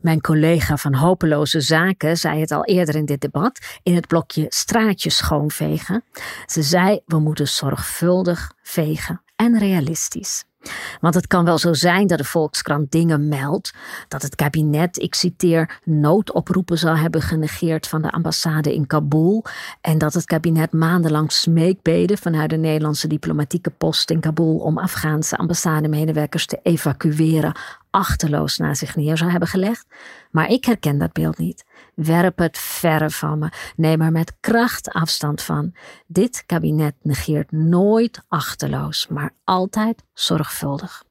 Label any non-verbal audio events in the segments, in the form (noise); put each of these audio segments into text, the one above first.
Mijn collega van Hopeloze Zaken zei het al eerder in dit debat in het blokje straatjes schoonvegen. Ze zei: we moeten zorgvuldig vegen en realistisch. Want het kan wel zo zijn dat de Volkskrant dingen meldt, dat het kabinet, ik citeer, noodoproepen zal hebben genegeerd van de ambassade in Kabul en dat het kabinet maandenlang smeekbeden vanuit de Nederlandse diplomatieke post in Kabul om Afghaanse ambassademedewerkers te evacueren achterloos naar zich neer zou hebben gelegd. Maar ik herken dat beeld niet. Werp het verre van me. Neem er met kracht afstand van. Dit kabinet negeert nooit achterloos, maar altijd zorgvuldig.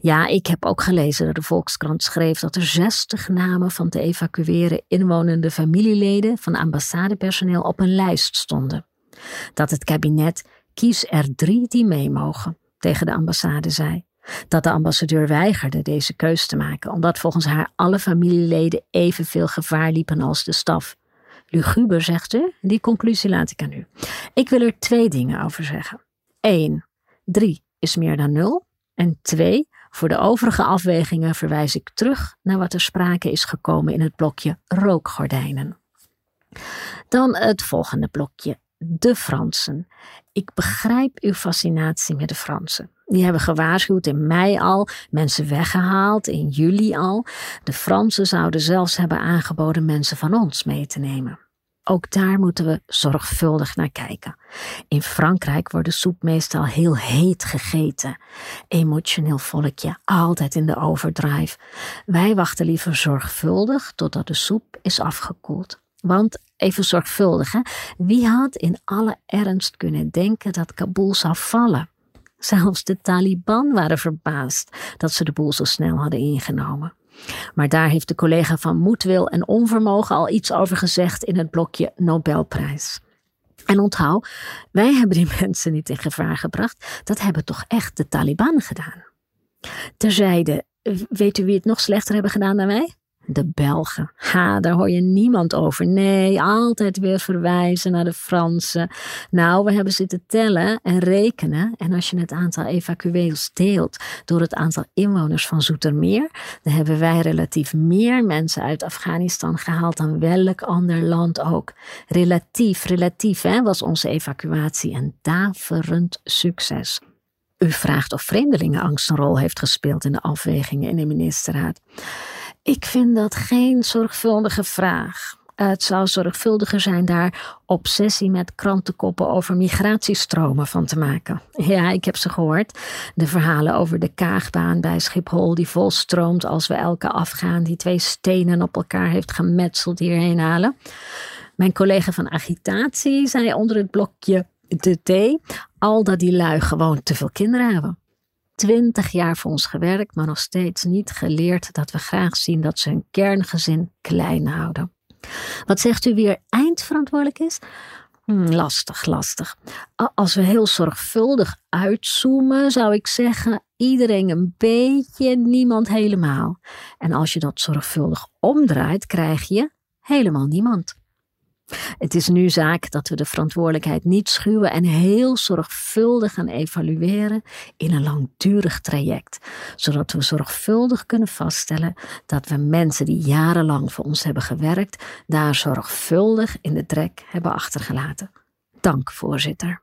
Ja, ik heb ook gelezen dat de Volkskrant schreef dat er 60 namen van te evacueren inwonende familieleden van ambassadepersoneel op een lijst stonden. Dat het kabinet kies er drie die mee mogen, tegen de ambassade zei dat de ambassadeur weigerde deze keus te maken, omdat volgens haar alle familieleden evenveel gevaar liepen als de staf. Luguber, zegt ze, die conclusie laat ik aan u. Ik wil er twee dingen over zeggen. 1. 3 is meer dan 0. En 2. Voor de overige afwegingen verwijs ik terug naar wat er sprake is gekomen in het blokje rookgordijnen. Dan het volgende blokje, de Fransen. Ik begrijp uw fascinatie met de Fransen. Die hebben gewaarschuwd in mei al, mensen weggehaald in juli al. De Fransen zouden zelfs hebben aangeboden mensen van ons mee te nemen. Ook daar moeten we zorgvuldig naar kijken. In Frankrijk wordt de soep meestal heel heet gegeten. Emotioneel volkje, altijd in de overdrive. Wij wachten liever zorgvuldig totdat de soep is afgekoeld. Want even zorgvuldig, hè? wie had in alle ernst kunnen denken dat Kabul zou vallen? Zelfs de Taliban waren verbaasd dat ze de boel zo snel hadden ingenomen. Maar daar heeft de collega van Moedwil en Onvermogen al iets over gezegd in het blokje Nobelprijs. En onthoud, wij hebben die (laughs) mensen niet in gevaar gebracht, dat hebben toch echt de Taliban gedaan. Terzijde, weet u wie het nog slechter hebben gedaan dan wij? De Belgen. Ha, daar hoor je niemand over. Nee, altijd weer verwijzen naar de Fransen. Nou, we hebben zitten tellen en rekenen. En als je het aantal evacuees deelt door het aantal inwoners van Zoetermeer, dan hebben wij relatief meer mensen uit Afghanistan gehaald dan welk ander land ook. Relatief, relatief hè, was onze evacuatie een daverend succes. U vraagt of vreemdelingenangst een rol heeft gespeeld in de afwegingen in de ministerraad. Ik vind dat geen zorgvuldige vraag. Het zou zorgvuldiger zijn daar obsessie met krantenkoppen over migratiestromen van te maken. Ja, ik heb ze gehoord. De verhalen over de kaagbaan bij Schiphol die volstroomt als we elke afgaan die twee stenen op elkaar heeft gemetseld hierheen halen. Mijn collega van agitatie zei onder het blokje de thee al dat die lui gewoon te veel kinderen hebben twintig jaar voor ons gewerkt, maar nog steeds niet geleerd dat we graag zien dat ze hun kerngezin klein houden. Wat zegt u weer eindverantwoordelijk is? Hm, lastig, lastig. Als we heel zorgvuldig uitzoomen, zou ik zeggen: iedereen een beetje, niemand helemaal. En als je dat zorgvuldig omdraait, krijg je helemaal niemand. Het is nu zaak dat we de verantwoordelijkheid niet schuwen en heel zorgvuldig gaan evalueren in een langdurig traject, zodat we zorgvuldig kunnen vaststellen dat we mensen die jarenlang voor ons hebben gewerkt, daar zorgvuldig in de drek hebben achtergelaten. Dank, voorzitter.